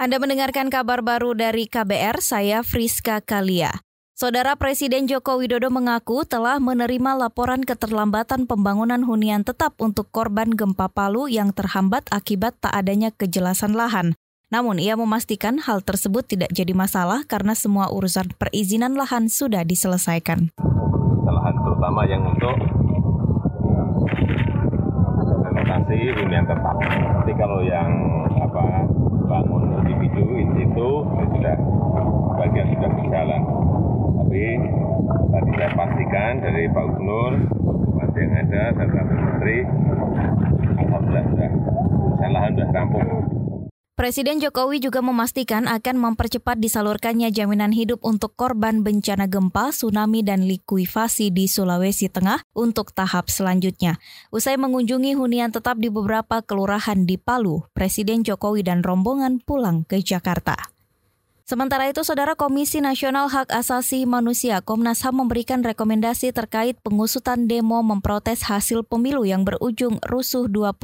Anda mendengarkan kabar baru dari KBR, saya Friska Kalia. Saudara Presiden Joko Widodo mengaku telah menerima laporan keterlambatan pembangunan hunian tetap untuk korban gempa Palu yang terhambat akibat tak adanya kejelasan lahan. Namun ia memastikan hal tersebut tidak jadi masalah karena semua urusan perizinan lahan sudah diselesaikan. Lahan terutama yang untuk renovasi hunian tetap. Tapi kalau yang apa bangun individu itu sudah bagian sudah berjalan. Tapi tadi saya pastikan dari Pak Gubernur, bupati yang ada, dan satu menteri, alhamdulillah sudah urusan lahan sudah rampung. Presiden Jokowi juga memastikan akan mempercepat disalurkannya jaminan hidup untuk korban bencana gempa, tsunami, dan likuifasi di Sulawesi Tengah untuk tahap selanjutnya. Usai mengunjungi hunian tetap di beberapa kelurahan di Palu, Presiden Jokowi dan rombongan pulang ke Jakarta. Sementara itu, Saudara Komisi Nasional Hak Asasi Manusia Komnas HAM memberikan rekomendasi terkait pengusutan demo memprotes hasil pemilu yang berujung rusuh 21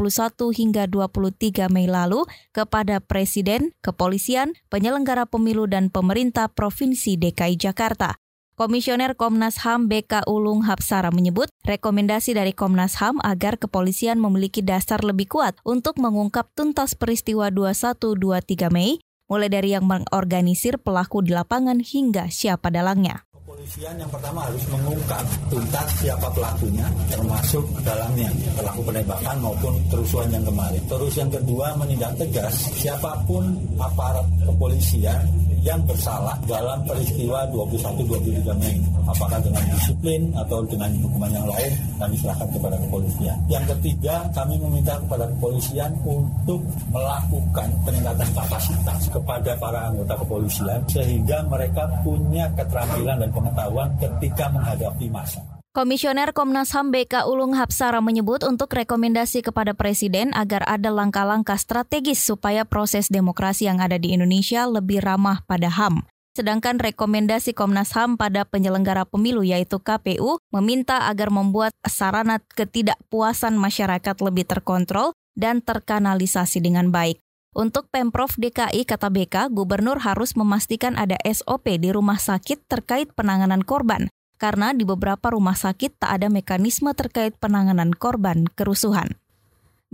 hingga 23 Mei lalu kepada Presiden, Kepolisian, penyelenggara pemilu dan pemerintah Provinsi DKI Jakarta. Komisioner Komnas HAM BK Ulung Hapsara menyebut rekomendasi dari Komnas HAM agar kepolisian memiliki dasar lebih kuat untuk mengungkap tuntas peristiwa 21-23 Mei mulai dari yang mengorganisir pelaku di lapangan hingga siapa dalangnya. Kepolisian yang pertama harus mengungkap tuntas siapa pelakunya, termasuk dalamnya pelaku penembakan maupun kerusuhan yang kemarin. Terus yang kedua menindak tegas siapa pun aparat kepolisian yang bersalah dalam peristiwa 21-23 Mei. Apakah dengan disiplin atau dengan hukuman yang lain, kami serahkan kepada kepolisian. Yang ketiga, kami meminta kepada kepolisian untuk melakukan peningkatan kapasitas kepada para anggota kepolisian sehingga mereka punya keterampilan dan pengetahuan ketika menghadapi masa. Komisioner Komnas HAM BK Ulung Hapsara menyebut untuk rekomendasi kepada Presiden agar ada langkah-langkah strategis supaya proses demokrasi yang ada di Indonesia lebih ramah pada HAM. Sedangkan rekomendasi Komnas HAM pada penyelenggara pemilu yaitu KPU meminta agar membuat sarana ketidakpuasan masyarakat lebih terkontrol dan terkanalisasi dengan baik. Untuk Pemprov DKI, kata BK, gubernur harus memastikan ada SOP di rumah sakit terkait penanganan korban, karena di beberapa rumah sakit tak ada mekanisme terkait penanganan korban kerusuhan.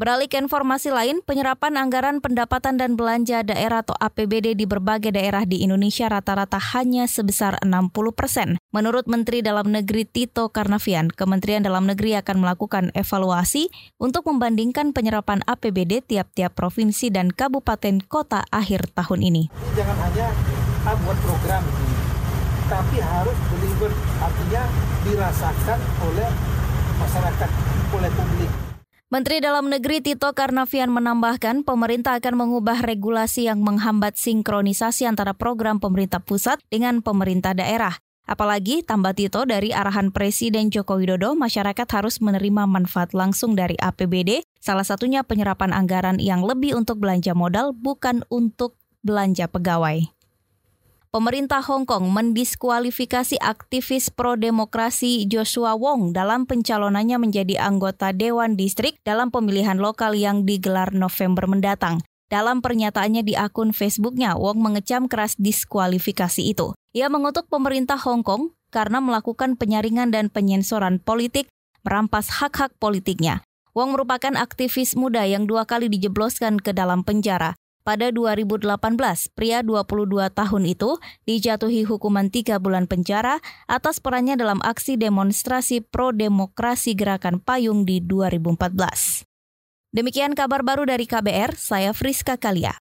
Beralih ke informasi lain, penyerapan anggaran pendapatan dan belanja daerah atau APBD di berbagai daerah di Indonesia rata-rata hanya sebesar 60 persen. Menurut Menteri Dalam Negeri Tito Karnavian, Kementerian Dalam Negeri akan melakukan evaluasi untuk membandingkan penyerapan APBD tiap-tiap provinsi dan kabupaten kota akhir tahun ini. Jangan hanya buat program, tapi harus deliver, artinya dirasakan oleh masyarakat, oleh publik. Menteri Dalam Negeri Tito Karnavian menambahkan pemerintah akan mengubah regulasi yang menghambat sinkronisasi antara program pemerintah pusat dengan pemerintah daerah. Apalagi tambah Tito dari arahan Presiden Joko Widodo, masyarakat harus menerima manfaat langsung dari APBD, salah satunya penyerapan anggaran yang lebih untuk belanja modal bukan untuk belanja pegawai pemerintah Hong Kong mendiskualifikasi aktivis pro-demokrasi Joshua Wong dalam pencalonannya menjadi anggota Dewan Distrik dalam pemilihan lokal yang digelar November mendatang. Dalam pernyataannya di akun Facebooknya, Wong mengecam keras diskualifikasi itu. Ia mengutuk pemerintah Hong Kong karena melakukan penyaringan dan penyensoran politik, merampas hak-hak politiknya. Wong merupakan aktivis muda yang dua kali dijebloskan ke dalam penjara. Pada 2018, pria 22 tahun itu dijatuhi hukuman tiga bulan penjara atas perannya dalam aksi demonstrasi pro-demokrasi gerakan payung di 2014. Demikian kabar baru dari KBR, saya Friska Kalia.